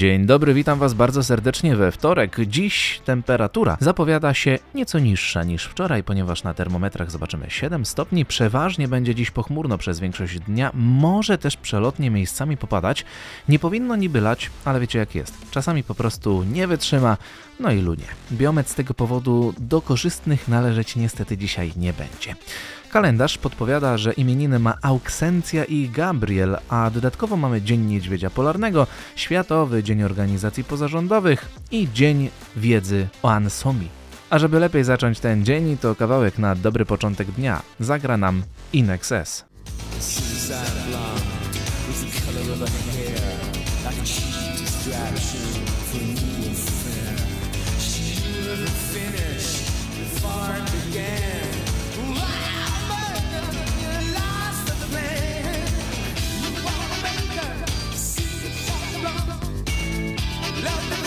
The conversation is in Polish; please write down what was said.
Dzień dobry, witam Was bardzo serdecznie we wtorek. Dziś temperatura zapowiada się nieco niższa niż wczoraj, ponieważ na termometrach zobaczymy 7 stopni. Przeważnie będzie dziś pochmurno przez większość dnia, może też przelotnie miejscami popadać. Nie powinno niby lać, ale wiecie jak jest. Czasami po prostu nie wytrzyma, no i lunie. Biometr z tego powodu do korzystnych należeć niestety dzisiaj nie będzie. Kalendarz podpowiada, że imieniny ma Auksencja i Gabriel, a dodatkowo mamy Dzień Niedźwiedzia Polarnego, Światowy Dzień Organizacji Pozarządowych i Dzień Wiedzy o Ansomi. A żeby lepiej zacząć ten dzień, to kawałek na dobry początek dnia zagra nam Inexes. Love